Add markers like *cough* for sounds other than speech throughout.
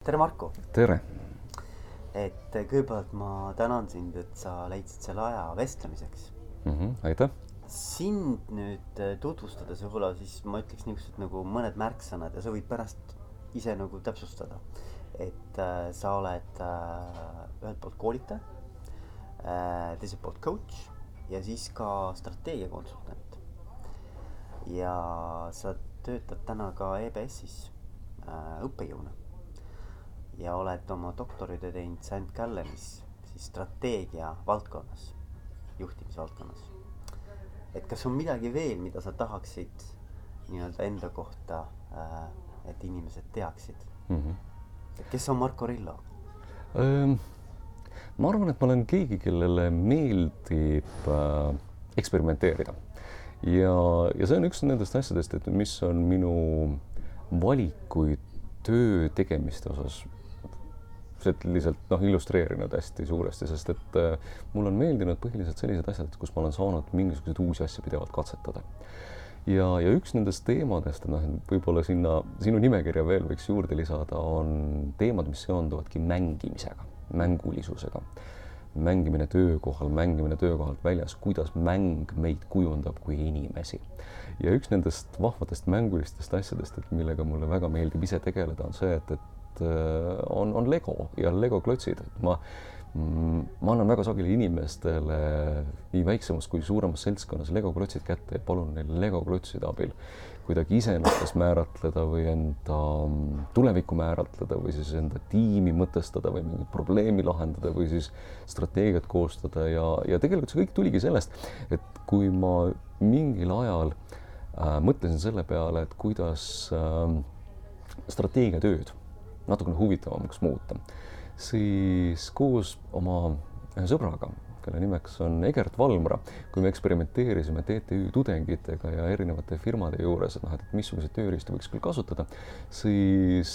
tere, Marko! tere! et kõigepealt ma tänan sind, et sa leidsid selle aja vestlemiseks mm. -hmm, aitäh! sind nüüd tutvustades võib-olla siis ma ütleks niisugused nagu mõned märksõnad ja sa võid pärast ise nagu täpsustada. et äh, sa oled äh, ühelt poolt koolitaja äh,, teiselt poolt coach ja siis ka strateegiakonsultant. ja sa töötad täna ka EBS-is äh, õppejõuna ja oled oma doktoritöö teinud St Gallenis siis strateegia valdkonnas, juhtimisvaldkonnas. et kas on midagi veel, mida sa tahaksid nii-öelda enda kohta äh,, et inimesed teaksid mm? -hmm. kes on Marko Rillo ähm,? ma arvan, et ma olen keegi, kellele meeldib äh, eksperimenteerida ja, ja see on üks nendest asjadest, et mis on minu valikuid töö tegemiste osas lihtsalt noh, illustreerinud hästi suuresti, sest et äh, mulle on meeldinud põhiliselt sellised asjad, kus ma olen saanud mingisuguseid uusi asju pidevalt katsetada. ja, ja üks nendest teemadest, noh, võib-olla sinna sinu nimekirja veel võiks juurde lisada, on teemad, mis seonduvadki mängimisega, mängulisusega. mängimine töökohal, mängimine töökohalt väljas, kuidas mäng meid kujundab kui inimesi. ja üks nendest vahvatest mängulistest asjadest, et millega mulle väga meeldib ise tegeleda, on see, et, et Äh, on, on Lego ja Lego klotsid, et ma mm, ma annan väga sageli inimestele nii väiksemas kui suuremas seltskonnas Lego klotsid kätte ja palun neil Lego klotside abil kuidagi iseennast määratleda või enda mm, tulevikku määratleda või siis enda tiimi mõtestada või mingit probleemi lahendada või siis strateegiat koostada. Ja, ja tegelikult see kõik tuligi sellest, et kui ma mingil ajal äh, mõtlesin selle peale, et kuidas äh, strateegiatööd natukene huvitavamaks muuta, siis koos oma ühe sõbraga, kelle nimeks on Egert Valmra, kui me eksperimenteerisime TTÜ tudengitega ja erinevate firmade juures, et noh, et missuguseid tööriistu võiks küll kasutada, siis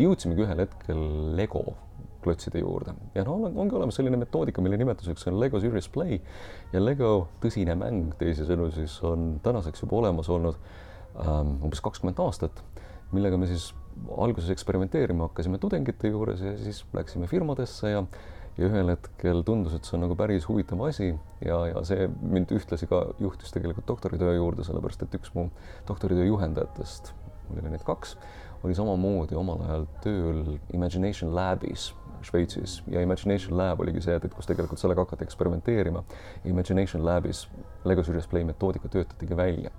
jõudsimegi ühel hetkel Lego klotside juurde. Ja no ongi olemas selline metoodika, mille nimetuseks on Lego Serious Play. Ja Lego tõsine mäng teisisõnu siis on tänaseks juba olemas olnud ähm, umbes kakskümmend aastat, millega me siis alguses eksperimenteerima hakkasime tudengite juures ja siis läksime firmadesse ja ja ühel hetkel tundus, et see on nagu päris huvitav asi ja, ja see mind ühtlasi ka juhtis tegelikult doktoritöö juurde, sellepärast et üks mu doktoritöö juhendajatest, mul oli neid kaks, oli samamoodi omal ajal tööl Imagination Labis Šveitsis ja Imagination Lab oligi see, et, et kus tegelikult sellega hakati eksperimenteerima. Imagination Labis Lego Serious Play metoodika töötatigi välja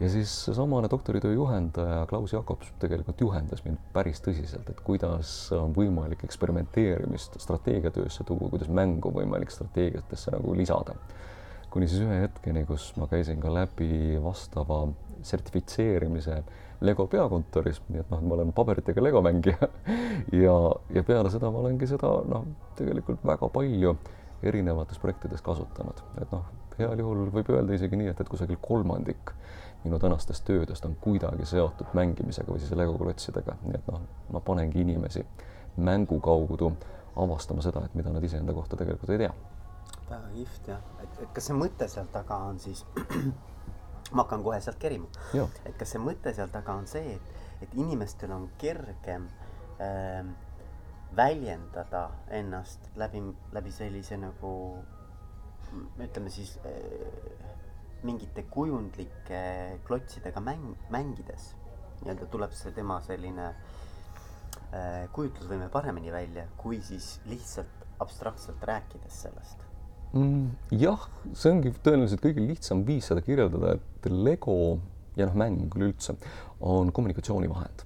ja siis seesamane doktoritöö juhendaja Klaus Jakobs tegelikult juhendas mind päris tõsiselt, et kuidas on võimalik eksperimenteerimist strateegiatöösse tuua, kuidas mängu võimalik strateegiatesse nagu lisada. kuni siis ühe hetkeni, kus ma käisin ka läbi vastava sertifitseerimise Lego peakontoris, nii et noh, ma olen paberitega Lego mängija *laughs* ja, ja peale seda ma olengi seda noh, tegelikult väga palju erinevates projektides kasutanud, et noh, heal juhul võib öelda isegi nii, et, et kusagil kolmandik minu tänastest töödest on kuidagi seotud mängimisega või siis legoklotsidega, nii et noh, ma panengi inimesi mängu kaudu avastama seda, et mida nad iseenda kohta tegelikult ei tea. väga kihvt jah, et, et kas see mõte seal taga on siis *clears throat* ma hakkan kohe sealt kerima. et kas see mõte seal taga on see, et, et inimestel on kergem äh, väljendada ennast läbi, läbi sellise nagu ütleme siis äh, mingite kujundlike klotsidega mäng, mängides nii-öelda tuleb see tema selline äh, kujutlusvõime paremini välja, kui siis lihtsalt abstraktselt rääkides sellest mm,. jah, see ongi tõenäoliselt kõige lihtsam viis seda kirjeldada, et Lego ja noh, mäng üleüldse on kommunikatsioonivahend.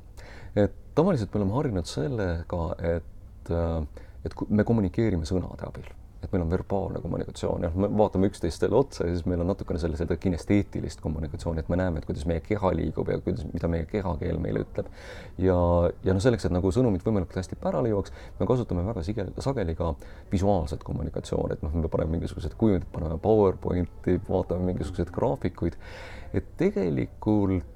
et tavaliselt me oleme harjunud sellega, et, äh, et me kommunikeerime sõnade abil et meil on verbaalne kommunikatsioon. Ja me vaatame üksteistele otsa ja siis meil on natukene selle, seda kinesteetilist kommunikatsiooni, et me näeme, et kuidas meie keha liigub ja kuidas, mida meie kehakeel meile ütleb. ja, ja noh, selleks, et nagu sõnumid võimalikult hästi pärale jõuaks, me kasutame väga sigel, sageli ka visuaalset kommunikatsiooni, et noh, me paneme mingisugused kujundid, paneme PowerPointi, vaatame mingisuguseid graafikuid, et tegelikult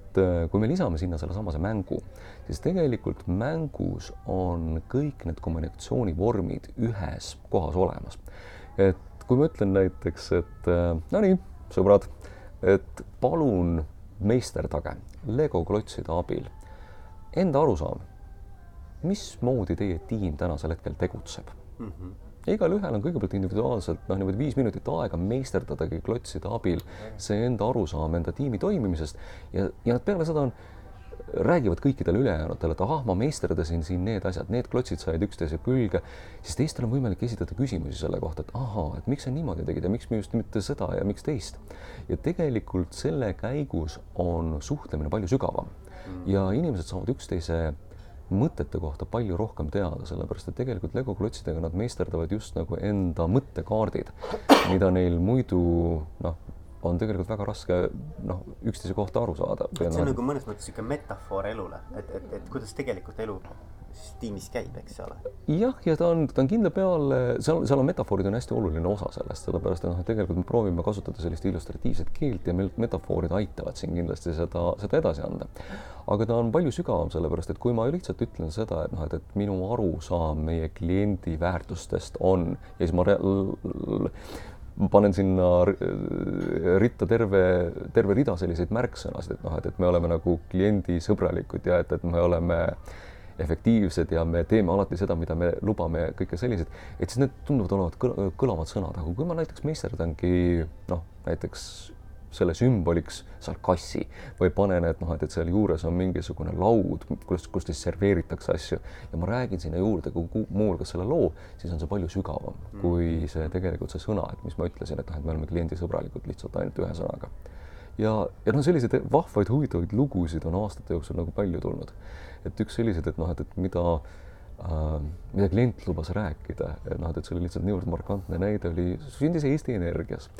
kui me lisame sinna sellesamase mängu, siis tegelikult mängus on kõik need kommunikatsioonivormid ühes kohas olemas et kui ma ütlen näiteks, et äh, no nii, sõbrad, et palun meisterdage Lego klotside abil enda arusaam mismoodi teie tiim tänasel hetkel tegutseb mm. -hmm. Ja igalühel on kõigepealt individuaalselt noh, niimoodi viis minutit aega meisterdadagi klotside abil see enda arusaam enda tiimi toimimisest. Ja, ja peale seda on räägivad kõikidele ülejäänutele, et ahah, ma meisterdasin siin need asjad, need klotsid said üksteise külge, siis teistel on võimalik esitada küsimusi selle kohta, et ahaa, et miks sa niimoodi tegid ja miks just mitte seda ja miks teist. ja tegelikult selle käigus on suhtlemine palju sügavam. Ja inimesed saavad üksteise mõtete kohta palju rohkem teada, sellepärast et tegelikult Lego klotsidega nad meisterdavad just nagu enda mõttekaardid, mida neil muidu noh, on tegelikult väga raske noh, üksteise kohta aru saada. see on nagu mõnes mõttes niisugune metafoor elule, et, et, et kuidas tegelikult elu tiimis käib, eks ole. jah, ja ta on, ta on kindla peale, seal, seal on metafoorid on hästi oluline osa sellest, sellepärast et noh, tegelikult me proovime kasutada sellist illustratiivset keelt ja meil metafoorid aitavad siin kindlasti seda, seda edasi anda. aga ta on palju sügavam, sellepärast et kui ma lihtsalt ütlen seda, et noh, et, et minu arusaam meie kliendi väärtustest on ja siis ma ma panen sinna ritta terve, terve rida selliseid märksõnasid, et noh, et, et me oleme nagu kliendisõbralikud ja et, et me oleme efektiivsed ja me teeme alati seda, mida me lubame kõike sellised, et siis need tunduvad olevat kõlavad sõnad, aga kui ma näiteks meisterdangi noh, näiteks selle sümboliks seal kassi või panen, et noh, et, et seal juures on mingisugune laud, kus, kus siis serveeritakse asju ja ma räägin sinna juurde muuhulgas selle loo, siis on see palju sügavam mm. kui see tegelikult see sõna, et mis ma ütlesin, et noh, et me oleme kliendisõbralikud lihtsalt ainult ühe sõnaga. ja, ja noh, selliseid vahvaid huvitavaid lugusid on aastate jooksul nagu palju tulnud. Et üks selliseid, et noh, et, et mida äh, mida klient lubas rääkida, et noh, et see oli lihtsalt niivõrd markantne näide, oli, sündis Eesti Energias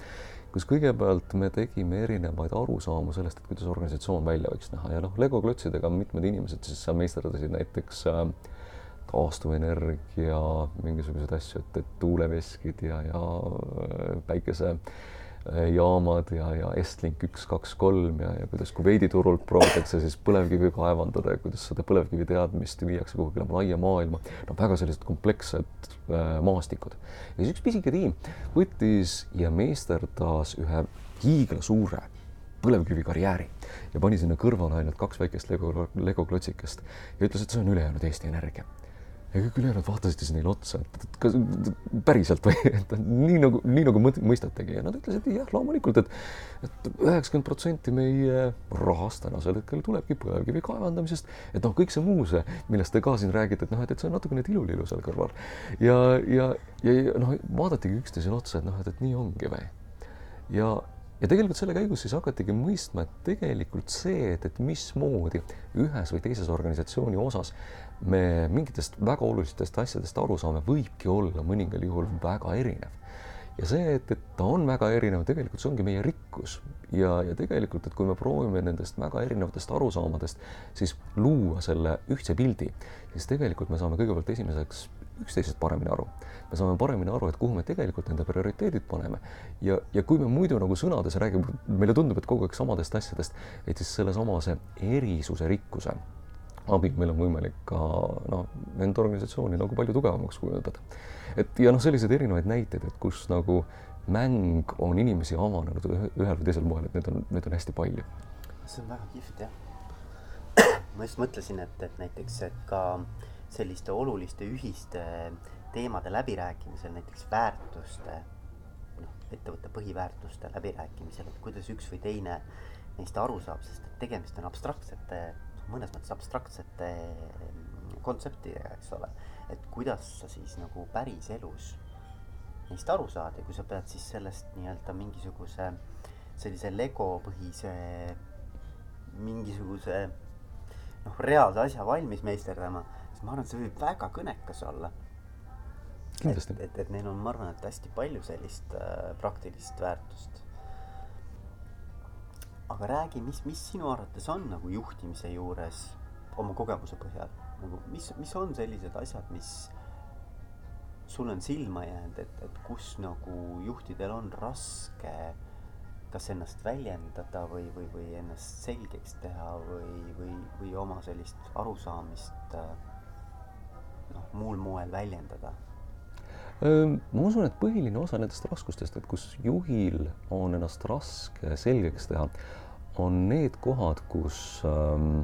kus kõigepealt me tegime erinevaid arusaamu sellest, et kuidas organisatsioon välja võiks näha. Ja noh, Lego klotsidega mitmed inimesed siis meisterdasid näiteks äh, taastuvenergia mingisuguseid asju, et, et tuuleveskid ja, ja äh, päikese äh, jaamad ja, ja Estlink üks, kaks, kolm ja, ja kuidas Kuveidi turult proovitakse siis põlevkivi kaevandada ja kuidas seda põlevkivi teadmist viiakse kuhugile laia maailma. no väga sellised komplekssed äh, maastikud. ja siis üks pisike tiim võttis ja meisterdas ühe hiiglasuure põlevkivikarjääri ja pani sinna kõrvale ainult kaks väikest Lego, Lego klotsikest ja ütles, et see on ülejäänud Eesti Energia ja kõik ülejäänud vaatasid neile otsa, et, kas päriselt või, et nii nagu, nii nagu mõistategi. Ja nad ütlesid jah, loomulikult, et et üheksakümmend protsenti meie rahast tänasel hetkel tulebki põlevkivi kaevandamisest, et noh, kõik see muu see, millest te ka siin räägite, et noh, et, et see on natukene tilulilu seal kõrval. Ja, ja, ja noh, vaadatigi üksteisele otsa, et noh, et, et nii ongi või? Ja ja tegelikult selle käigus siis hakatigi mõistma, et tegelikult see, et, et mismoodi ühes või teises organisatsiooni osas me mingitest väga olulistest asjadest aru saame, võibki olla mõningal juhul väga erinev. ja see, et, et ta on väga erinev, tegelikult see ongi meie rikkus ja, ja tegelikult, et kui me proovime nendest väga erinevatest arusaamadest siis luua selle ühtse pildi, siis tegelikult me saame kõigepealt esimeseks üksteisest paremini aru. me saame paremini aru, et kuhu me tegelikult enda prioriteedid paneme ja, ja kui me muidu nagu sõnades räägime, meile tundub, et kogu aeg samadest asjadest, et siis sellesamase erisuse rikkuse abil meil on võimalik ka noh, enda organisatsiooni nagu palju tugevamaks kujundada. et ja noh, selliseid erinevaid näiteid, et kus nagu mäng on inimesi avanenud ühel või teisel moel, et neid on, neid on hästi palju. see on väga kihvt jah. ma just mõtlesin, et, et näiteks, et ka selliste oluliste ühiste teemade läbirääkimisel, näiteks väärtuste, noh, ettevõtte põhiväärtuste läbirääkimisel, et kuidas üks või teine neist aru saab, sest et tegemist on abstraktsete mõnes mõttes abstraktsete mm, kontseptidega, eks ole. et kuidas sa siis nagu päriselus neist aru saad ja kui sa pead siis sellest nii-öelda mingisuguse sellise Lego põhise mingisuguse noh, reaalse asja valmis meisterdama, siis ma arvan, et see võib väga kõnekas olla. et, et, et neil on, ma arvan, et hästi palju sellist äh, praktilist väärtust aga räägi, mis, mis sinu arvates on nagu juhtimise juures oma kogemuse põhjal nagu, mis, mis on sellised asjad, mis sul on silma jäänud, et, et kus nagu juhtidel on raske kas ennast väljendada või, või, või ennast selgeks teha või, või, või oma sellist arusaamist noh, muul moel väljendada? Ma usun, et põhiline osa nendest raskustest, et kus juhil on ennast raske selgeks teha, on need kohad, kus ähm,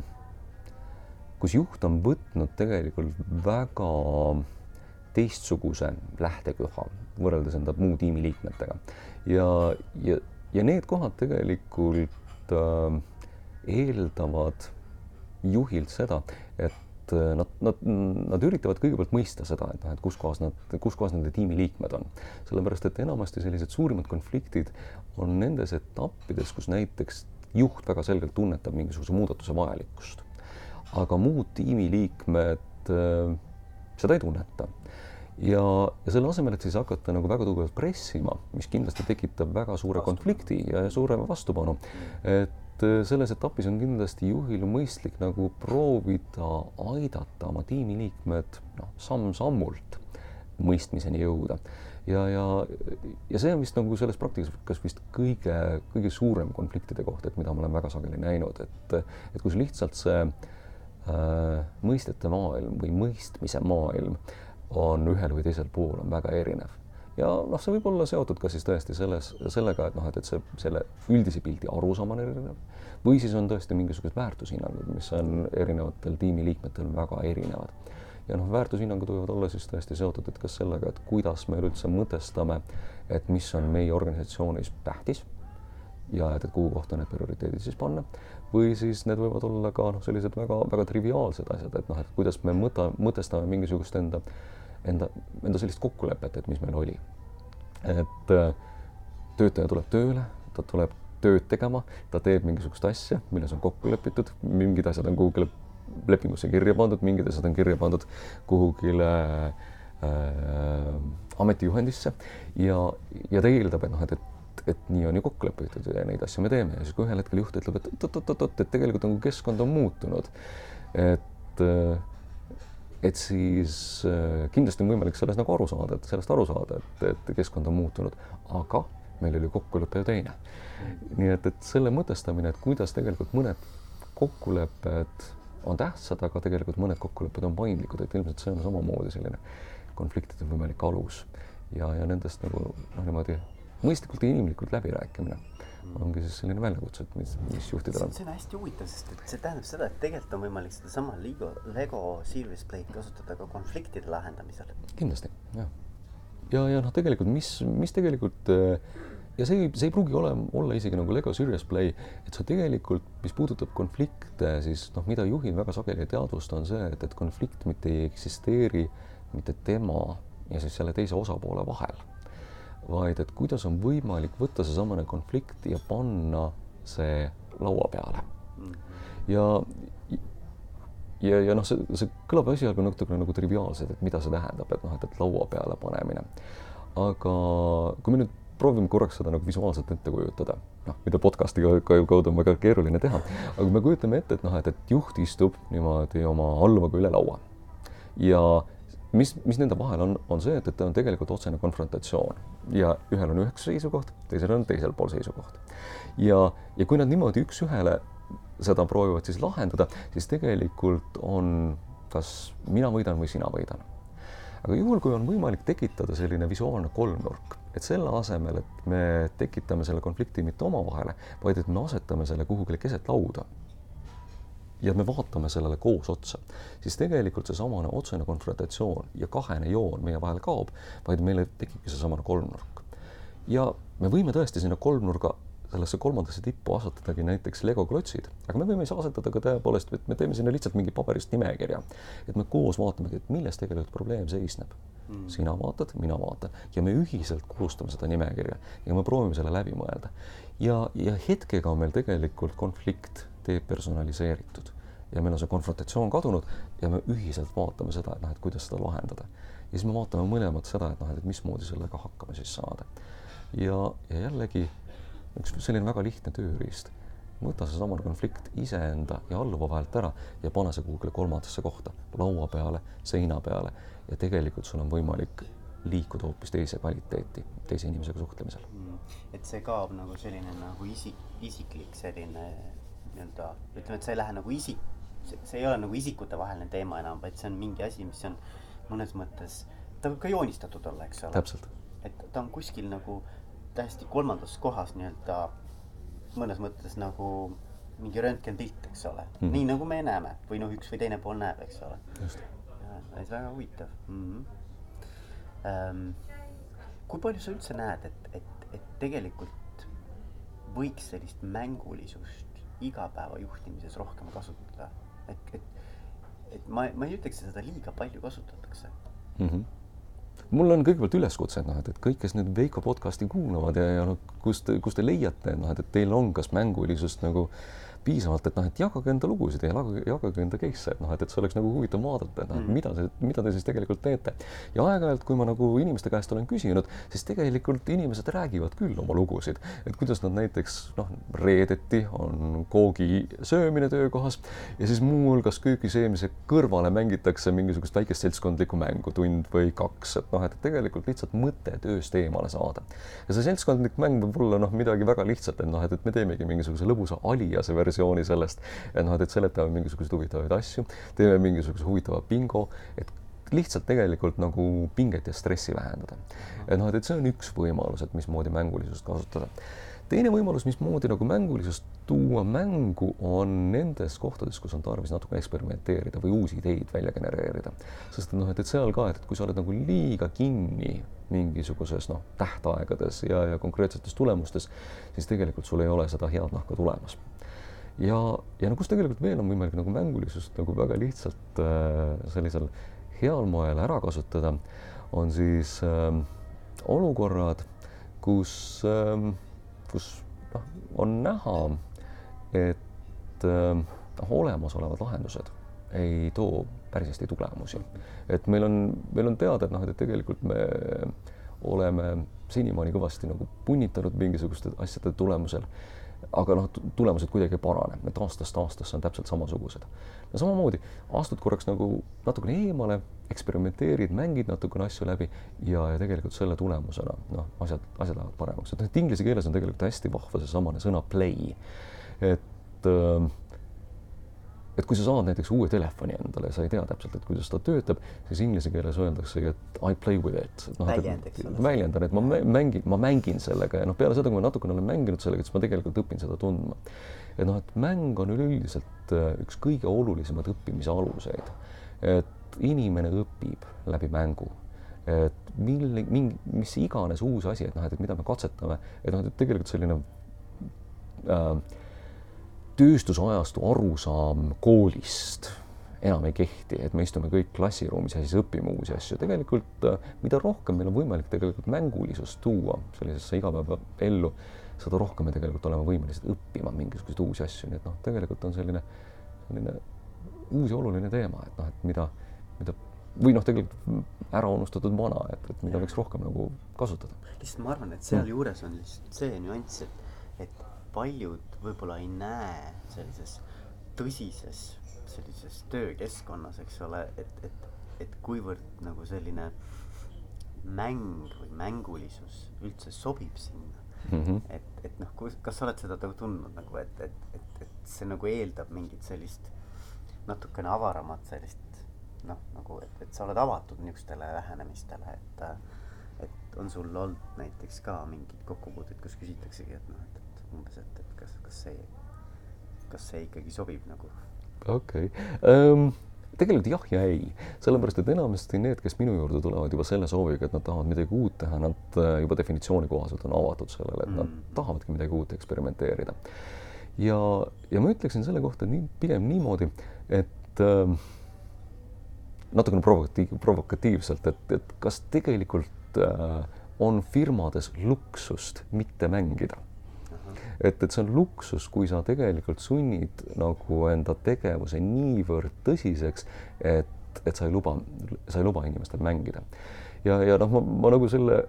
kus juht on võtnud tegelikult väga teistsuguse lähtekoha võrreldes enda muu tiimiliikmetega. Ja, ja, ja need kohad tegelikult äh, eeldavad juhilt seda, et äh, nad, nad, nad üritavad kõigepealt mõista seda, et noh, et kus kohas nad, kus kohas nende tiimiliikmed on. sellepärast, et enamasti sellised suurimad konfliktid on nendes etappides, kus näiteks juht väga selgelt tunnetab mingisuguse muudatuse vajalikkust. aga muud tiimiliikmed äh, seda ei tunneta ja, ja selle asemel, et siis hakata nagu väga tugevalt pressima, mis kindlasti tekitab väga suure konflikti ja suurema vastupanu, et et äh, selles etapis on kindlasti juhil mõistlik nagu proovida aidata oma tiimiliikmed noh, samm-sammult mõistmiseni jõuda. ja, ja, ja see on vist nagu selles praktikas vist kõige, kõige suurem konfliktide koht, et mida ma olen väga sageli näinud, et, et kus lihtsalt see äh, mõistete maailm või mõistmise maailm on ühel või teisel pool on väga erinev ja noh, see võib olla seotud ka siis tõesti selles, sellega, et noh, et, et see, selle üldise pildi arusaam on erinev või siis on tõesti mingisugused väärtushinnangud, mis on erinevatel tiimiliikmetel väga erinevad. ja noh, väärtushinnangud võivad olla siis tõesti seotud, et kas sellega, et kuidas me üleüldse mõtestame, et mis on meie organisatsioonis tähtis ja et, et kuhu kohta need prioriteedid siis panna või siis need võivad olla ka noh, sellised väga-väga triviaalsed asjad, et noh, et kuidas me mõta, mõtestame mingisugust enda enda, enda sellist kokkulepet, et mis meil oli. et äh, töötaja tuleb tööle, ta tuleb tööd tegema, ta teeb mingisugust asja, milles on kokku lepitud, mingid asjad on kuhugile lepingusse kirja pandud, mingid asjad on kirja pandud kuhugile äh, ametijuhendisse ja, ja ta eeldab, et noh, et, et, et nii on ju kokku lepitud ja neid asju me teeme ja siis, kui ühel hetkel juht ütleb, et oot-oot-oot-oot, et tegelikult nagu keskkond on muutunud, et äh, et siis äh, kindlasti on võimalik sellest nagu aru saada, et sellest aru saada, et, et keskkond on muutunud, aga meil oli kokkulepe ju teine. nii et, et selle mõtestamine, et kuidas tegelikult mõned kokkulepped on tähtsad, aga tegelikult mõned kokkulepped on paindlikud, et ilmselt see on samamoodi selline konfliktide võimalik alus ja, ja nendest nagu noh, niimoodi mõistlikult ja inimlikult läbirääkimine ongi siis selline väljakutse, et mis, mis juhtidel on. see on hästi huvitav, sest et see tähendab seda, et tegelikult on võimalik sedasama Lego, Lego Serious Play'd kasutada ka konfliktide lahendamisel. kindlasti, jah. ja, ja, ja noh, tegelikult mis, mis tegelikult äh, ja see, see ei pruugi ole, olla isegi nagu Lego Serious Play, et sa tegelikult, mis puudutab konflikte, siis noh, mida juhid väga sageli ei teadvusta, on see, et, et konflikt mitte ei eksisteeri mitte tema ja siis selle teise osapoole vahel vaid et kuidas on võimalik võtta seesamane konflikt ja panna see laua peale. ja, ja, ja noh, see, see kõlab esialgu natukene nagu triviaalselt, et mida see tähendab, et noh, et, et laua peale panemine. aga kui me nüüd proovime korraks seda nagu visuaalselt ette kujutada, noh, mida podcast'i kaudu on väga keeruline teha, aga me kujutame ette, et noh, et, et juht istub niimoodi oma alluvaga üle laua ja mis, mis nende vahel on, on see, et, et on tegelikult otsene konfrontatsioon ja ühel on üks seisukoht, teisel on teisel pool seisukoht. ja, ja kui nad niimoodi üks-ühele seda proovivad siis lahendada, siis tegelikult on kas mina võidan või sina võidan. aga juhul, kui on võimalik tekitada selline visuaalne kolmnurk, et selle asemel, et me tekitame selle konflikti mitte omavahele, vaid et me asetame selle kuhugile keset lauda ja me vaatame sellele koos otsa, siis tegelikult seesamane otsene konfrontatsioon ja kahene joon meie vahel kaob, vaid meile tekibki seesamane kolmnurk. ja me võime tõesti sinna kolmnurga sellesse kolmandasse tippu asetadagi näiteks Lego klotsid, aga me võime siis asetada ka tõepoolest, et me teeme sinna lihtsalt mingi paberist nimekirja, et me koos vaatamegi, et milles tegelikult probleem seisneb mm.. sina vaatad, mina vaatan ja me ühiselt koostame seda nimekirja ja me proovime selle läbi mõelda. ja, ja hetkega on meil tegelikult konflikt depersonaliseeritud ja meil on see konfrontatsioon kadunud ja me ühiselt vaatame seda, et noh, et kuidas seda lahendada. ja siis me vaatame mõlemad seda, et noh, et mismoodi sellega hakkama siis saada. ja, ja jällegi üks selline väga lihtne tööriist, võta seesama konflikt iseenda ja alluva vahelt ära ja pane see kuhugile kolmandasse kohta, laua peale, seina peale. Ja tegelikult sul on võimalik liikuda hoopis teise kvaliteeti teise inimesega suhtlemisel. Mm.. et see kaob nagu selline nagu isik, isiklik selline nii-öelda, ütleme, et see ei lähe nagu isik, see ei ole nagu isikutevaheline teema enam, vaid see on mingi asi, mis on mõnes mõttes, ta võib ka joonistatud olla, eks ole. et ta on kuskil nagu täiesti kolmandas kohas nii-öelda mõnes mõttes nagu mingi röntgenpilt, eks ole mm. -hmm. nii nagu me näeme või noh, üks või teine pool näeb, eks ole. just päris väga huvitav mm. -hmm. Ähm, kui palju sa üldse näed, et, et, et tegelikult võiks sellist mängulisust igapäeva juhtimises rohkem kasutada, et, et, et ma, ma ei ütleks, et seda liiga palju kasutatakse mm. -hmm mul on kõigepealt üleskutse, et noh, et, et kõik, kes nüüd Veiko podcast'i kuulavad ja, ja noh, kust, kust te leiate, noh, et, et teil on kas mängulisust nagu piisavalt, et noh, et jagage enda lugusid ja jagage, jagage enda case'e, et noh, et, et see oleks nagu huvitav vaadata, et noh, et mida see, mida te siis tegelikult teete. ja aeg-ajalt, kui ma nagu inimeste käest olen küsinud, siis tegelikult inimesed räägivad küll oma lugusid, et kuidas nad näiteks noh, reedeti on koogi söömine töökohas ja siis muuhulgas köögi söömise kõrvale mängitakse mingisugust väikest seltskondlikku mängu, tund või kaks, et noh, et tegelikult lihtsalt mõte tööst eemale saada. ja see seltskondlik mäng võib olla noh, midagi väga lihtsat, et noh, et, et me teemegi mingisuguse lõbusa aliase versiooni sellest, et noh, et, et seletame mingisuguseid huvitavaid asju, teeme mingisuguse huvitava bingo, et lihtsalt tegelikult nagu pinget ja stressi vähendada. et noh, et, et see on üks võimalus, et mismoodi mängulisust kasutada. teine võimalus, mismoodi nagu mängulisust tuua mängu, on nendes kohtades, kus on tarvis natuke eksperimenteerida või uusi ideid välja genereerida. sest noh, et, et seal ka, et kui sa oled nagu liiga kinni mingisuguses noh, tähtaegades ja, ja konkreetsetes tulemustes, siis tegelikult sul ei ole seda head nahka tulemas ja, ja no kus tegelikult veel on võimalik nagu mängulisust nagu väga lihtsalt äh, sellisel heal moel ära kasutada, on siis äh, olukorrad, kus äh,, kus noh, on näha, et noh, olemasolevad lahendused ei too päris hästi tulemusi. et meil on, meil on teada, et noh, et tegelikult me oleme senimaani kõvasti nagu punnitanud mingisuguste asjade tulemusel aga noh, tulemused kuidagi ei parane, et aastast aastasse on täpselt samasugused. ja samamoodi astud korraks nagu natukene eemale, eksperimenteerid, mängid natukene asju läbi ja, ja tegelikult selle tulemusena noh, asjad, asjad lähevad paremaks, et noh, et inglise keeles on tegelikult hästi vahva seesamane sõna play. Et äh, et kui sa saad näiteks uue telefoni endale ja sa ei tea täpselt, et kuidas ta töötab, siis inglise keeles öeldaksegi, et I play with it. ole. väljendan, et ma mängin, ma mängin sellega ja noh, peale seda, kui ma natukene olen mänginud sellega, siis ma tegelikult õpin seda tundma. et noh, et mäng on üleüldiselt äh, üks kõige olulisemaid õppimise aluseid. et inimene õpib läbi mängu et mille, mingi, mis iganes uus asi, et noh, et mida me katsetame, et noh, et tegelikult selline äh, tööstusajastu arusaam koolist enam ei kehti, et me istume kõik klassiruumis ja siis õpime uusi asju. tegelikult äh, mida rohkem meil on võimalik tegelikult mängulisust tuua sellisesse igapäevaellu, seda rohkem me tegelikult oleme võimelised õppima mingisuguseid uusi asju, nii et noh, tegelikult on selline, selline uus ja oluline teema, et noh, et mida, mida või noh, tegelikult ära unustatud vana, et, et mida võiks rohkem nagu kasutada. lihtsalt ma arvan, et sealjuures on lihtsalt see nüanss, et, et paljud võib-olla ei näe sellises tõsises sellises töökeskkonnas, eks ole, et, et, et kuivõrd nagu selline mäng või mängulisus üldse sobib sinna mm. -hmm. et, et noh, kas sa oled seda tundnud nagu, et, et, et, et see nagu eeldab mingit sellist natukene avaramat sellist noh, nagu, et, et sa oled avatud niisugustele lähenemistele, et et on sul olnud näiteks ka mingid kokkupuuted, kus küsitaksegi, et noh, et, et umbes, et, et kas, kas see, kas see ikkagi sobib nagu? okei okay. um, tegelikult jah ja ei, sellepärast et enamasti need, kes minu juurde tulevad juba selle sooviga, et nad tahavad midagi uut teha, nad äh, juba definitsiooni kohaselt on avatud sellele, et mm. nad tahavadki midagi uut eksperimenteerida. ja, ja ma ütleksin selle kohta nii, pigem niimoodi, et ähm, natukene provokatiiv, provokatiivselt, et, et kas tegelikult äh, on firmades luksust mitte mängida et, et see on luksus, kui sa tegelikult sunnid nagu enda tegevuse niivõrd tõsiseks, et, et sa ei luba, sa ei luba inimestel mängida. ja, ja noh, ma, ma nagu selle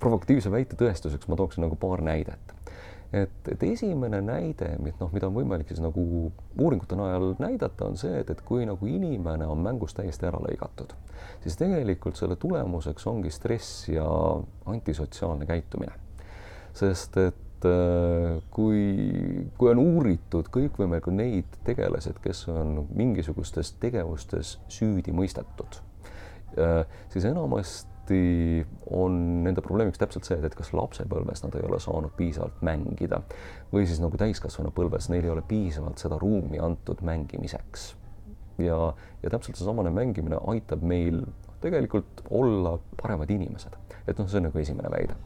provokatiivse väite tõestuseks ma tooksin nagu paar näidet. Et, et esimene näide, noh, mida on võimalik siis nagu uuringute najal näidata, on see, et, et kui nagu inimene on mängust täiesti ära lõigatud, siis tegelikult selle tulemuseks ongi stress ja antisotsiaalne käitumine. sest et et kui, kui on uuritud kõikvõimalikud neid tegelased, kes on mingisugustes tegevustes süüdi mõistetud, siis enamasti tihti on nende probleemiks täpselt see, et kas lapsepõlves nad ei ole saanud piisavalt mängida või siis nagu täiskasvanupõlves neil ei ole piisavalt seda ruumi antud mängimiseks. ja, ja täpselt seesamane mängimine aitab meil tegelikult olla paremad inimesed, et noh, see on nagu esimene väide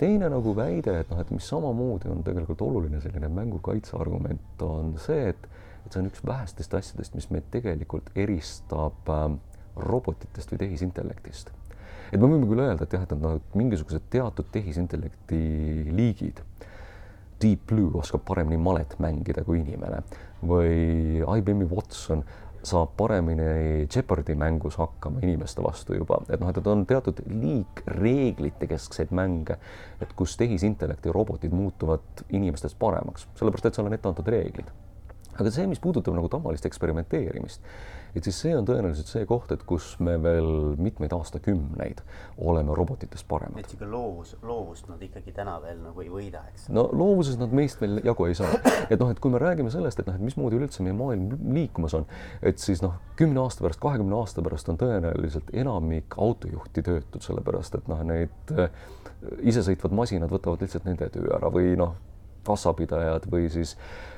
teine nagu väide, et noh, et mis samamoodi on tegelikult oluline selline mängukaitse argument, on see, et, et see on üks vähestest asjadest, mis meid tegelikult eristab äh, robotitest või tehisintellektist. Et me võime küll öelda, et jah, et noh, mingisugused teatud tehisintellekti liigid, Deep Blue oskab paremini malet mängida kui inimene. Või IBM-i Watson saab paremini Jeopardy mängus hakkama inimeste vastu juba, et noh, et on teatud liik reeglite keskseid mänge, et kus tehisintellekt ja robotid muutuvad inimestest paremaks, sellepärast et seal on ette antud reeglid. aga see, mis puudutab nagu tavalist eksperimenteerimist, et siis see on tõenäoliselt see koht, et kus me veel mitmeid aastakümneid oleme robotitest paremad. et sihuke loovus, loovust nad ikkagi täna veel nagu ei võida, eks? no loovuses nad meist veel jagu ei saa. et noh, et kui me räägime sellest, et noh, et mismoodi üleüldse meie maailm liikumas on, et siis noh, kümne aasta pärast, kahekümne aasta pärast on tõenäoliselt enamik autojuhti töötud, sellepärast et noh, neid äh, isesõitvad masinad võtavad lihtsalt nende töö ära või noh, kassapidajad või siis äh,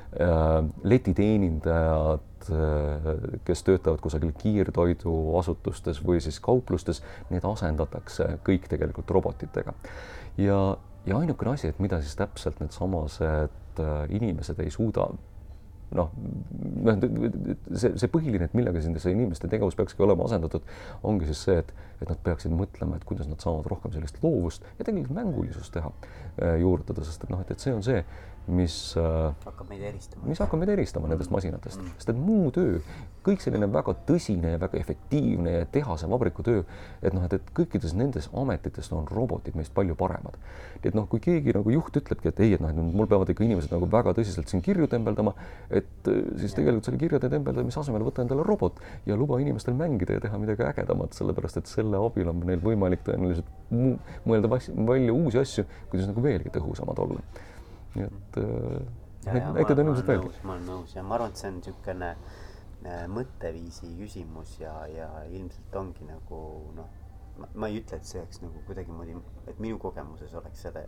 letiteenindajad Äh, kes töötavad kusagil kiirtoiduasutustes või siis kauplustes, need asendatakse kõik tegelikult robotitega. ja, ja ainukene asi, et mida siis täpselt needsamased äh, inimesed ei suuda noh, noh, see, see põhiline, et millega siin see inimeste tegevus peakski olema asendatud, ongi siis see, et, et nad peaksid mõtlema, et kuidas nad saavad rohkem sellist loovust ja tegelikult mängulisust teha, äh, juurutada, sest et noh, et, et see on see, mis äh, hakkab meid eristama, mis hakkab meid eristama nendest masinatest. Mm., sest et muu töö, kõik selline väga tõsine ja väga efektiivne ja tehase vabriku töö, et noh, et, et kõikides nendes ametites on robotid meist palju paremad. et noh, kui keegi nagu juht ütlebki, et ei, et noh, et mul peavad ikka inimesed nagu väga tõsiselt siin kirju tembeldama, et äh, siis tegelikult selle kirjade tembeldamise asemel võta endale robot ja luba inimestel mängida ja teha midagi ägedamat, sellepärast et selle abil on neil võimalik tõenäoliselt mõelda välja uusi asju, kuidas nagu veelgi tõhusamad olla nii et äh, neid näiteid on ilmselt veelgi. ma olen nõus ja ma arvan, et see on niisugune äh, mõtteviisi küsimus ja, ja ilmselt ongi nagu noh, ma ei ütle, et see oleks nagu kuidagimoodi, et minu kogemuses oleks seda,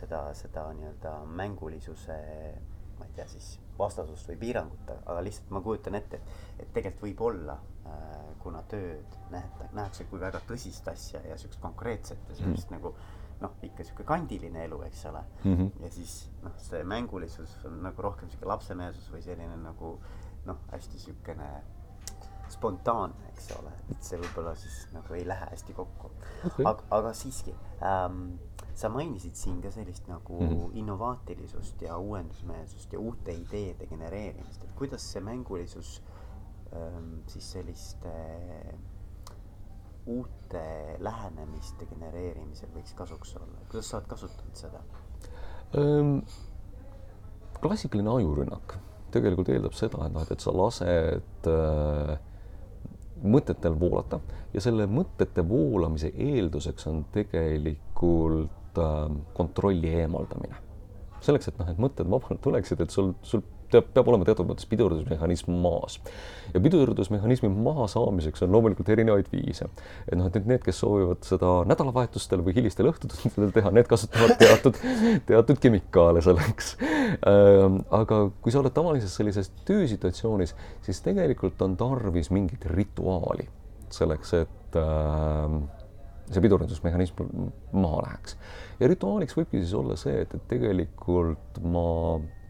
seda, seda nii-öelda mängulisuse ma ei tea siis vastasust või piirangut, aga lihtsalt ma kujutan ette, et, et tegelikult võib olla äh,, kuna tööd nähta, nähakse kui väga tõsist asja ja siukest konkreetset ja sellist mm. nagu noh, ikka sihuke kandiline elu, eks ole mm. -hmm. ja siis noh, see mängulisus on nagu rohkem sihuke lapsemeelsus või selline nagu noh, hästi siukene spontaanne, eks ole, et see võib-olla siis nagu ei lähe hästi kokku okay.. aga, aga siiski ähm, sa mainisid siin ka sellist nagu mm -hmm. innovaatilisust ja uuendusmeelsust ja uute ideede genereerimist, et kuidas see mängulisus ähm, siis selliste äh, uute lähenemiste genereerimisel võiks kasuks olla, kuidas sa oled kasutanud seda ähm,? klassikaline ajurünnak tegelikult eeldab seda, et noh, et, sa lased äh, mõtetel voolata ja selle mõtete voolamise eelduseks on tegelikult äh, kontrolli eemaldamine. selleks, et noh, et mõtted vabalt tuleksid, et sul, sul peab olema teatud mõttes pidurdusmehhanism maas. ja pidurdusmehhanismi mahasaamiseks on loomulikult erinevaid viise. et noh, et need, kes soovivad seda nädalavahetustel või hilistel õhtutundidel teha, need kasutavad teatud, *laughs* teatud kemikaale selleks. Aga kui sa oled tavalises sellises töösituatsioonis, siis tegelikult on tarvis mingit rituaali selleks, et äh, see pidurdusmehhanism maha läheks. ja rituaaliks võibki siis olla see, et, et tegelikult ma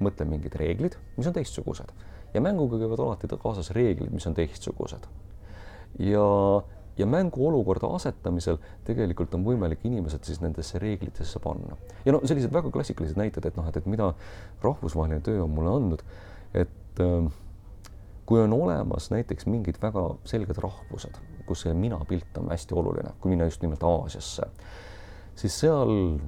mõtlen mingid reeglid, mis on teistsugused ja mänguga käivad alati kaasas reeglid, mis on teistsugused. ja, ja mänguolukorda asetamisel tegelikult on võimalik inimesed siis nendesse reeglitesse panna. ja no sellised väga klassikalised näited, et noh, et, et mida rahvusvaheline töö on mulle andnud, et äh, kui on olemas näiteks mingid väga selged rahvused, kus see minapilt on hästi oluline, kui minna just nimelt Aasiasse, siis seal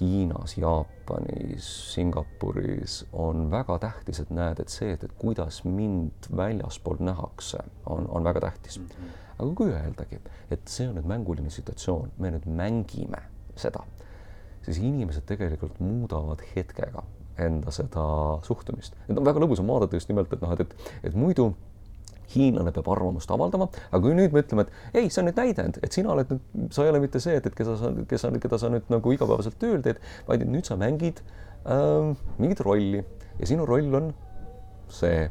Hiinas, Jaapanis, Singapuris on väga tähtis, et näed, et see, et, et kuidas mind väljaspool nähakse, on, on väga tähtis mm. -hmm. aga kui öeldagi, et see on nüüd mänguline situatsioon, me nüüd mängime seda, siis inimesed tegelikult muudavad hetkega enda seda suhtumist. et on väga lõbus on vaadata just nimelt, et noh, et, et, et muidu hiinlane peab arvamust avaldama, aga kui nüüd me ütleme, et ei, see on nüüd näidend, et sina oled nüüd, sa ei ole mitte see, et, et keda sa, kes sa, keda sa nüüd nagu igapäevaselt tööl teed, vaid et nüüd sa mängid äh, mingit rolli. Ja sinu roll on see.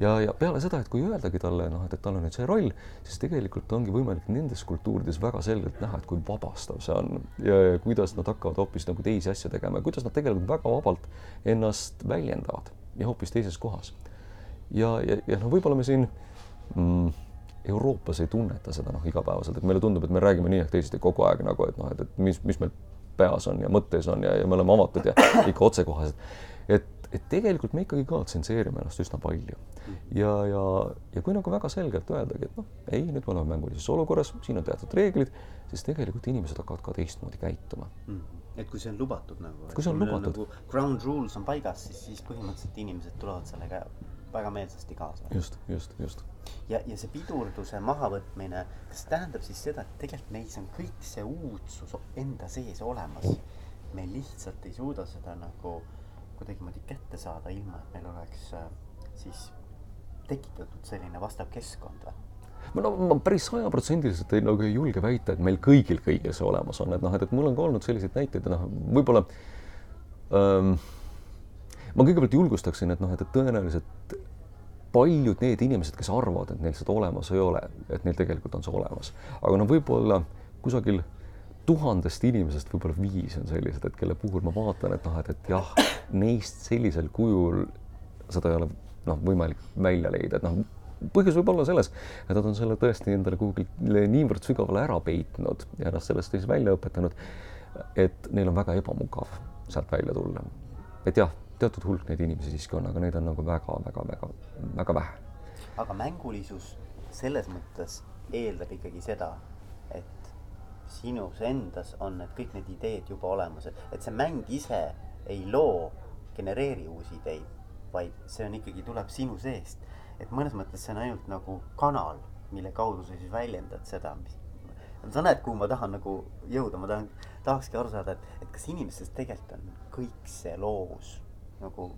Ja, ja peale seda, et kui öeldagi talle noh, et, et tal on nüüd see roll, siis tegelikult ongi võimalik nendes kultuurides väga selgelt näha, et kui vabastav see on ja, ja kuidas nad hakkavad hoopis nagu teisi asju tegema ja kuidas nad tegelikult väga vabalt ennast väljendavad ja hoopis teises kohas. Ja, ja, ja noh, võib-olla me siin mm, Euroopas ei tunneta seda noh, igapäevaselt, et meile tundub, et me räägime nii ehk teisiti kogu aeg nagu, et noh, et, et mis, mis meil peas on ja mõttes on ja, ja me oleme avatud ja ikka otsekohesed. et et tegelikult me ikkagi ka tsenseerime ennast üsna palju. ja, ja, ja kui nagu väga selgelt öeldagi, et noh, ei, nüüd me oleme mängulises olukorras, siin on teatud reeglid, siis tegelikult inimesed hakkavad ka teistmoodi käituma mm. -hmm. et kui see on lubatud nagu. kui see on lubatud. Nagu ground rules on paigas, siis, siis põhimõtteliselt inimesed tulevad sellega väga meelsasti kaasa. just, just, just. ja, ja see pidurduse mahavõtmine, kas tähendab siis seda, et tegelikult meis on kõik see uudsus enda sees olemas? me lihtsalt ei suuda seda nagu kuidagimoodi kätte saada, ilma et meil oleks äh, siis tekitatud selline vastav keskkond või? no ma päris sajaprotsendiliselt ei nagu ei julge väita, et meil kõigil kõigil see olemas on, et noh, et, et mul on ka olnud selliseid näiteid noh, võib-olla ähm, ma kõigepealt julgustaksin, et noh, et, tõenäoliselt paljud need inimesed, kes arvavad, et neil seda olemas ei ole, et neil tegelikult on see olemas, aga no võib-olla kusagil tuhandest inimesest võib-olla viis on sellised, et kelle puhul ma vaatan, et noh, et, et jah, neist sellisel kujul seda ei ole noh, võimalik välja leida, et noh, põhjus võib olla selles, et nad on selle tõesti endale kuhugile niivõrd sügavale ära peitnud ja ennast sellest siis välja õpetanud, et neil on väga ebamugav sealt välja tulla. et jah, teatud hulk neid inimesi siiski on, aga neid on nagu väga-väga-väga-väga vähe. aga mängulisus selles mõttes eeldab ikkagi seda, et sinus endas on need kõik need ideed juba olemas, et, see mäng ise ei loo, genereeri uusi ideid, vaid see on ikkagi, tuleb sinu seest. et mõnes mõttes see on ainult nagu kanal, mille kaudu sa siis väljendad seda, mis sa näed, kuhu ma tahan nagu jõuda, ma tahan, tahakski aru saada, et, et kas inimestes tegelikult on kõik see loovus nagu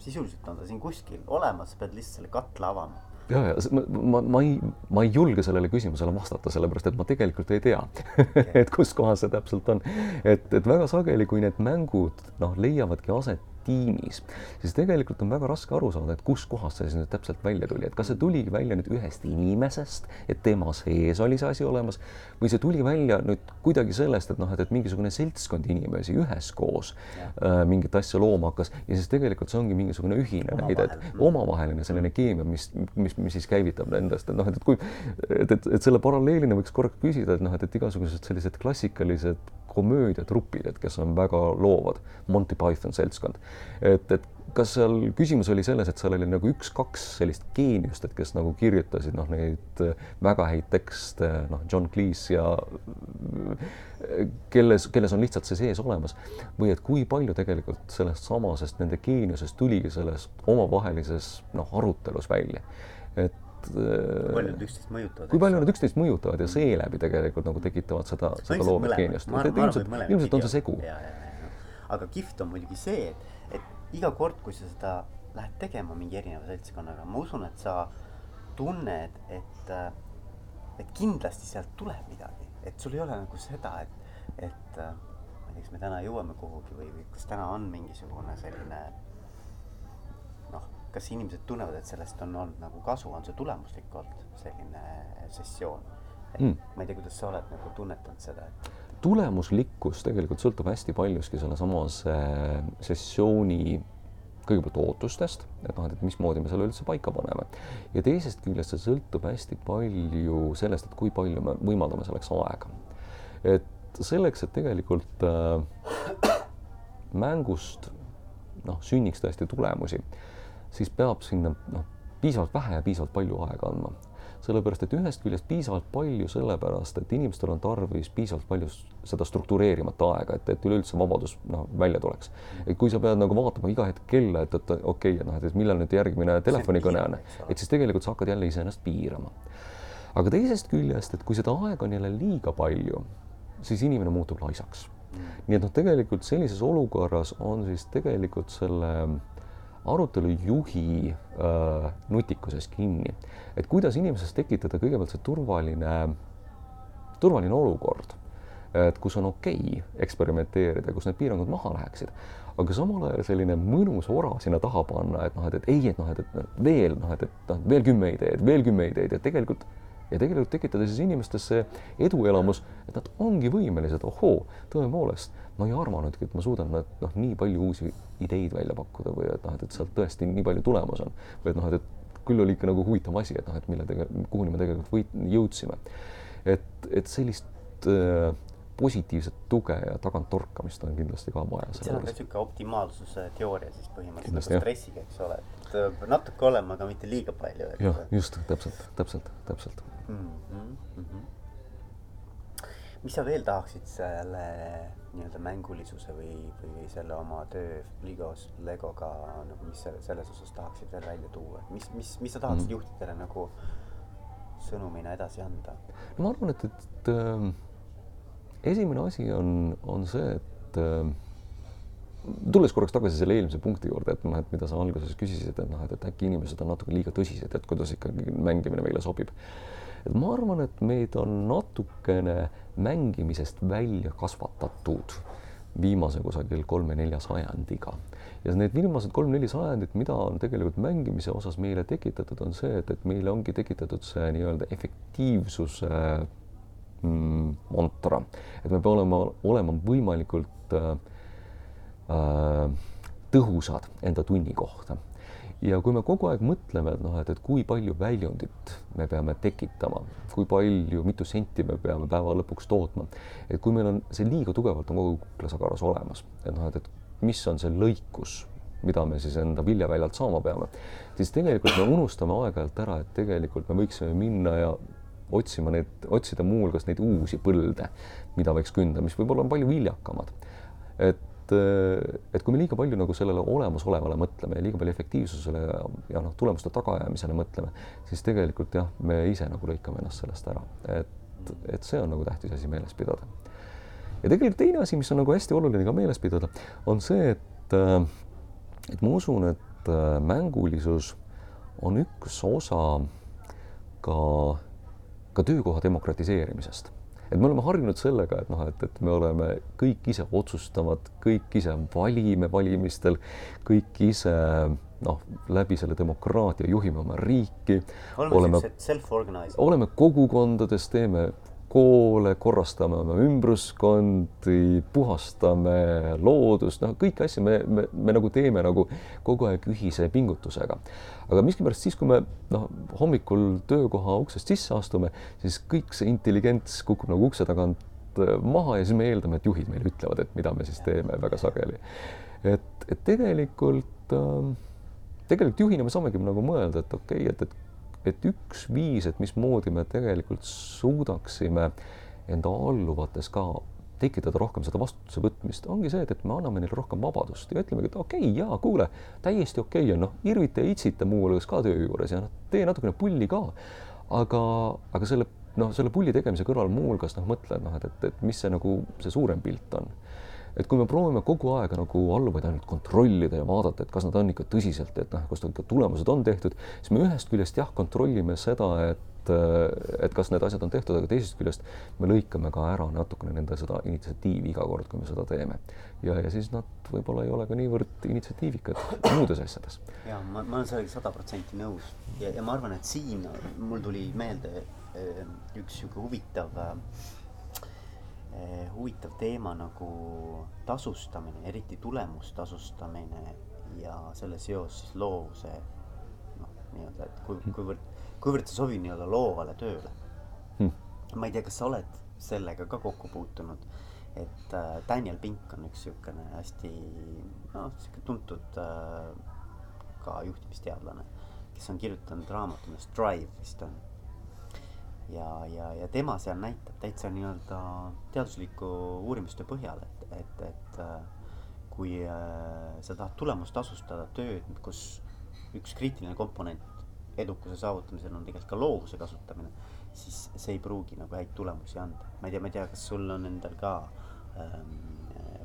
sisuliselt on ta siin kuskil olemas, sa pead lihtsalt selle katla avama ja, ja ma, ma, ma ei, ma ei julge sellele küsimusele vastata, sellepärast et ma tegelikult ei tea *laughs* et kus kohas see täpselt on. et, et väga sageli, kui need mängud noh, leiavadki aset tiimis, siis tegelikult on väga raske aru saada, et kuskohast see siis nüüd täpselt välja tuli, et kas see tuligi välja nüüd ühest inimesest, et tema sees oli see asi olemas või see tuli välja nüüd kuidagi sellest, et noh, et, et mingisugune seltskond inimesi üheskoos äh, mingit asja looma hakkas. Ja siis tegelikult see ongi mingisugune ühine näide, et omavaheline selline keemia, mis, mis, mis siis käivitab nendest, et noh, et, et kui, et, et, et selle paralleelina võiks korraga küsida, et noh, et, et igasugused sellised klassikalised komöödiatrupid, et kes on väga loovad, Monty Python seltskond. et, et kas seal küsimus oli selles, et seal oli nagu üks-kaks sellist geeniust, et kes nagu kirjutasid noh, neid väga häid tekste, noh, John Cleese ja kelles, kelles on lihtsalt see sees olemas. Või et kui palju tegelikult sellest samasest nende geeniusest tuligi selles omavahelises noh, arutelus välja, et kui palju nad üksteist mõjutavad. kui palju nad üksteist mõjutavad ja seeläbi tegelikult nagu tekitavad seda, seda loovat geeniust. ilmselt, ilmselt on see segu. aga kihvt on muidugi see, et, et iga kord, kui sa seda lähed tegema mingi erineva seltskonnaga, ma usun, et sa tunned, et, et kindlasti sealt tuleb midagi, et sul ei ole nagu seda, et, et ma ei tea, kas me täna jõuame kuhugi või, või kas täna on mingisugune selline kas inimesed tunnevad, et sellest on olnud nagu kasu, on see tulemuslik olnud, selline sessioon? Mm. ma ei tea, kuidas sa oled nagu tunnetanud seda, et tulemuslikkus tegelikult sõltub hästi paljuski sellesamas sessiooni kõigepealt ootustest, et noh, et mismoodi me selle üldse paika paneme. ja teisest küljest see sõltub hästi palju sellest, et kui palju me võimaldame selleks aega. et selleks, et tegelikult äh, mängust noh, sünniks tõesti tulemusi siis peab sinna noh, piisavalt vähe ja piisavalt palju aega andma. sellepärast, et ühest küljest piisavalt palju sellepärast, et inimestel on tarvis piisavalt palju seda struktureerimata aega, et, et üleüldse vabadus noh, välja tuleks. et kui sa pead nagu vaatama iga hetk kella, et, et okei okay,, et noh, et millal nüüd järgmine telefonikõne on, et siis tegelikult sa hakkad jälle iseennast piirama. aga teisest küljest, et kui seda aega on jälle liiga palju, siis inimene muutub laisaks. nii et noh, tegelikult sellises olukorras on siis tegelikult selle arutelu juhi äh, nutikuses kinni, et kuidas inimeses tekitada kõigepealt see turvaline, turvaline olukord, et kus on okei okay eksperimenteerida, kus need piirangud maha läheksid, aga samal ajal selline mõnus ora sinna taha panna, et noh, et, et ei, et noh, et, et veel noh, et, et noh, veel kümme ideed, veel kümme ideed. Ja tegelikult ja tegelikult tekitada siis inimestes see eduelamus, et nad ongi võimelised, ohoo, tõepoolest, ma ei arvanudki, et ma suudan noh, nii palju uusi ideid välja pakkuda või et noh, et, et sealt tõesti nii palju tulemas on või et noh, et, et küll oli ikka nagu huvitav asi, et noh, et mille tegelikult, kuhuni me tegelikult võit-, jõudsime. et, et sellist äh, positiivset tuge ja taganttorkamist on kindlasti ka vaja. seal on ka niisugune optimaalsuse teooria siis põhimõtteliselt nagu stressiga, eks ole, et äh, natuke olema, aga mitte liiga palju. jah, just, täpselt, täpselt, täpselt mm. -hmm, mm -hmm. Mis sa veel tahaksid selle nii-öelda mängulisuse või, või selle oma töö Legos, Legoga nagu, mis selle, selles osas tahaksid veel välja tuua, mis, mis, mis sa tahaksid mm juhtidele nagu sõnumina edasi anda? no ma arvan, et, et äh, esimene asi on, on see, et äh, tulles korraks tagasi selle eelmise punkti juurde, et noh, et mida sa alguses küsisid, et noh, et, et äkki inimesed on natuke liiga tõsised, et kuidas ikkagi mängimine meile sobib et ma arvan, et meid on natukene mängimisest välja kasvatatud viimase kusagil kolme-nelja sajandiga. ja need viimased kolm-neli sajandit, mida on tegelikult mängimise osas meile tekitatud, on see, et, et meile ongi tekitatud see nii-öelda efektiivsuse mm, mantra, et me peame olema, olema võimalikult äh, äh tõhusad enda tunni kohta ja kui me kogu aeg mõtleme, et noh, et, et kui palju väljundit me peame tekitama, kui palju, mitu senti me peame päeva lõpuks tootma, et kui meil on see liiga tugevalt on kogu kuklasagaras olemas, et noh, et, et mis on see lõikus, mida me siis enda viljaväljalt saama peame, siis tegelikult me unustame aeg-ajalt ära, et tegelikult me võiksime minna ja otsima neid, otsida muuhulgas neid uusi põlde, mida võiks künda, mis võib-olla on palju viljakamad. et et, et kui me liiga palju nagu sellele olemasolevale mõtleme ja liiga palju efektiivsusele ja, ja noh, tulemuste tagaajamisele mõtleme, siis tegelikult jah, me ise nagu lõikame ennast sellest ära, et, et see on nagu tähtis asi meeles pidada. ja tegelikult teine asi, mis on nagu hästi oluline ka meeles pidada, on see, et, et ma usun, et mängulisus on üks osa ka, ka töökoha demokratiseerimisest et me oleme harjunud sellega, et noh, et, et me oleme kõik ise otsustavad, kõik ise valime valimistel, kõik ise noh, läbi selle demokraatia juhime oma riiki. oleme self-organized. oleme kogukondades, teeme koole, korrastame oma ümbruskondi, puhastame loodust, noh, kõiki asju me, me, me nagu teeme nagu kogu aeg ühise pingutusega. aga miskipärast siis, kui me noh, hommikul töökoha uksest sisse astume, siis kõik see intelligents kukub nagu ukse tagant äh, maha ja siis me eeldame, et juhid meile ütlevad, et mida me siis teeme väga sageli. et, et tegelikult äh, tegelikult juhina me saamegi nagu mõelda, et okei okay,, et, et et üks viis, et mismoodi me tegelikult suudaksime enda alluvates ka tekitada rohkem seda vastutuse võtmist, ongi see, et, et me anname neile rohkem vabadust ja ütlemegi, et okei okay,, jaa, kuule, täiesti okei okay on, noh, irvita ja itsita muuhulgas ka töö juures ja noh, tee natukene pulli ka. aga, aga selle, noh, selle pulli tegemise kõrval muuhulgas noh, mõtle, noh, et, et, et mis see nagu see suurem pilt on et kui me proovime kogu aeg nagu alluvaid ainult kontrollida ja vaadata, et kas nad on ikka tõsiselt, et noh, kas ikka tulemused on tehtud, siis me ühest küljest jah, kontrollime seda, et et kas need asjad on tehtud, aga teisest küljest me lõikame ka ära natukene nende seda initsiatiivi iga kord, kui me seda teeme. ja, ja siis nad võib-olla ei ole ka niivõrd initsiatiivikad muudes asjades. ja ma, ma olen sellega sada protsenti nõus ja, ja ma arvan, et siin mul tuli meelde eh, üks sihuke huvitav äh, huvitav teema nagu tasustamine, eriti tulemustasustamine ja selle seos siis loovuse noh, nii-öelda, et kui, hmm. kuivõrd, kuivõrd see sobib nii-öelda loovale tööle. Hmm.. ma ei tea, kas sa oled sellega ka kokku puutunud, et äh, Daniel Pink on üks niisugune hästi noh, sihuke tuntud äh, ka juhtimisteadlane, kes on kirjutanud raamatu, millest Drive vist on ja, ja, ja tema seal näitab täitsa nii-öelda teadusliku uurimuste põhjal, et, et, et äh, kui äh, sa tahad tulemust tasustada tööd, kus üks kriitiline komponent edukuse saavutamisel on tegelikult ka loovuse kasutamine, siis see ei pruugi nagu häid tulemusi anda. ma ei tea, ma ei tea, kas sul on endal ka ähm,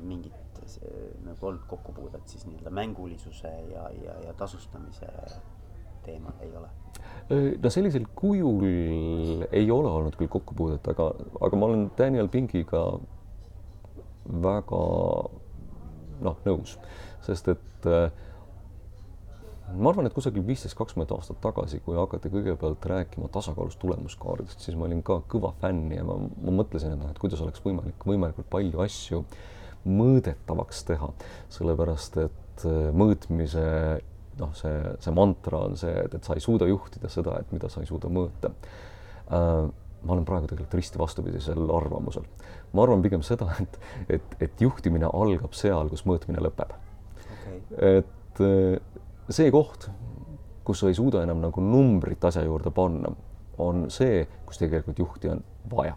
mingit see, nagu olnud kokkupuudet siis nii-öelda mängulisuse ja, ja, ja tasustamise teemal ei ole? No sellisel kujul ei ole olnud küll kokkupuudet, aga, aga ma olen Daniel Pinkiga väga noh, nõus, sest et äh, ma arvan, et kusagil viisteist, kakskümmend aastat tagasi, kui hakati kõigepealt rääkima tasakaalus tulemuskaardist, siis ma olin ka kõva fänn ja ma, ma mõtlesin, et noh, et kuidas oleks võimalik võimalikult palju asju mõõdetavaks teha, sellepärast et äh, mõõtmise noh, see, see mantra on see, et, et sa ei suuda juhtida seda, et mida sa ei suuda mõõta. Äh, ma olen praegu tegelikult risti vastupidisel arvamusel. ma arvan pigem seda, et, et, et juhtimine algab seal, kus mõõtmine lõpeb. Okay.. et äh, see koht, kus sa ei suuda enam nagu numbrit asja juurde panna, on see, kus tegelikult juhti on vaja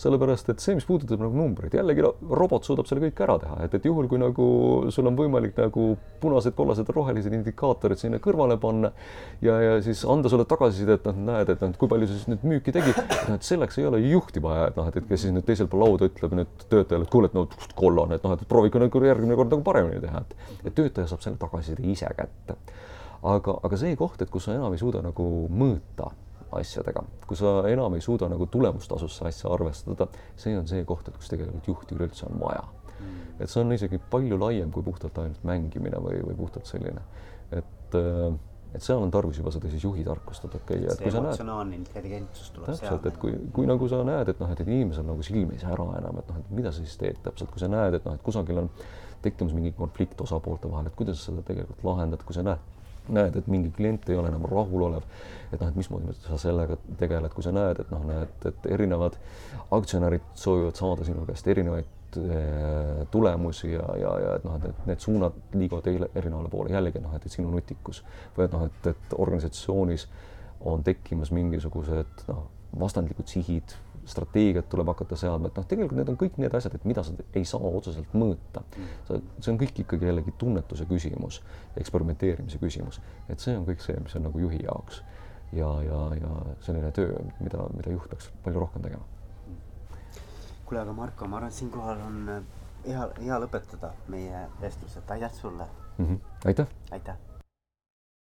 sellepärast et see, mis puudutab nagu numbreid, jällegi robot suudab selle kõik ära teha, et, et juhul, kui nagu sul on võimalik nagu punased, kollased, rohelised indikaatorid sinna kõrvale panna ja, ja siis anda sulle tagasisidet, noh, näed, et noh, kui palju sa siis nüüd müüki tegid, noh, et selleks ei ole ju juhti vaja, et noh, et, et kes siis nüüd teisel pool lauda ütleb nüüd töötajale, et kuule, et no kollane, et noh, et proovige nagu järgmine kord nagu paremini teha, et, et töötaja saab selle tagasiside ise kätte. aga, aga see koht, et kus sa enam ei suuda nagu mõõta asjadega, kui sa enam ei suuda nagu tulemustasusse asja arvestada, see on see koht, et kus tegelikult juhti üleüldse on vaja. et see on isegi palju laiem kui puhtalt ainult mängimine või, või puhtalt selline, et äh, et seal on tarvis juba seda siis juhi tarkust, et okei okay,, et kui sa näed. intelligentsus tuleb täpselt, et kui, kui nagu sa näed, et noh, et inimesel nagu silm ei sära enam, et noh, et mida sa siis teed täpselt, kui sa näed, et noh, et kusagil on tekkimas mingi konflikt osapoolte vahel, et kuidas sa seda tegelikult lahendad, kui sa näed näed, et mingi klient ei ole enam rahulolev, et noh, et mismoodi sa sellega tegeled, kui sa näed, et noh, näed, et erinevad aktsionärid soovivad saada sinu käest erinevaid eh, tulemusi ja, ja, ja et noh, et need, suunad liiguvad eile erinevale poole, jällegi noh, et sinu nutikus või et noh, et, et organisatsioonis on tekkimas mingisugused noh, vastandlikud sihid strateegiat tuleb hakata seadma, et noh, tegelikult need on kõik need asjad, et mida sa ei saa otseselt mõõta. see on kõik ikkagi jällegi tunnetuse küsimus, eksperimenteerimise küsimus, et see on kõik see, mis on nagu juhi jaoks ja, ja, ja selline töö, mida, mida juht peaks palju rohkem tegema. kuule, aga Marko, ma arvan, et siinkohal on hea, hea lõpetada meie vestlus, et aitäh sulle mm. -hmm. aitäh. aitäh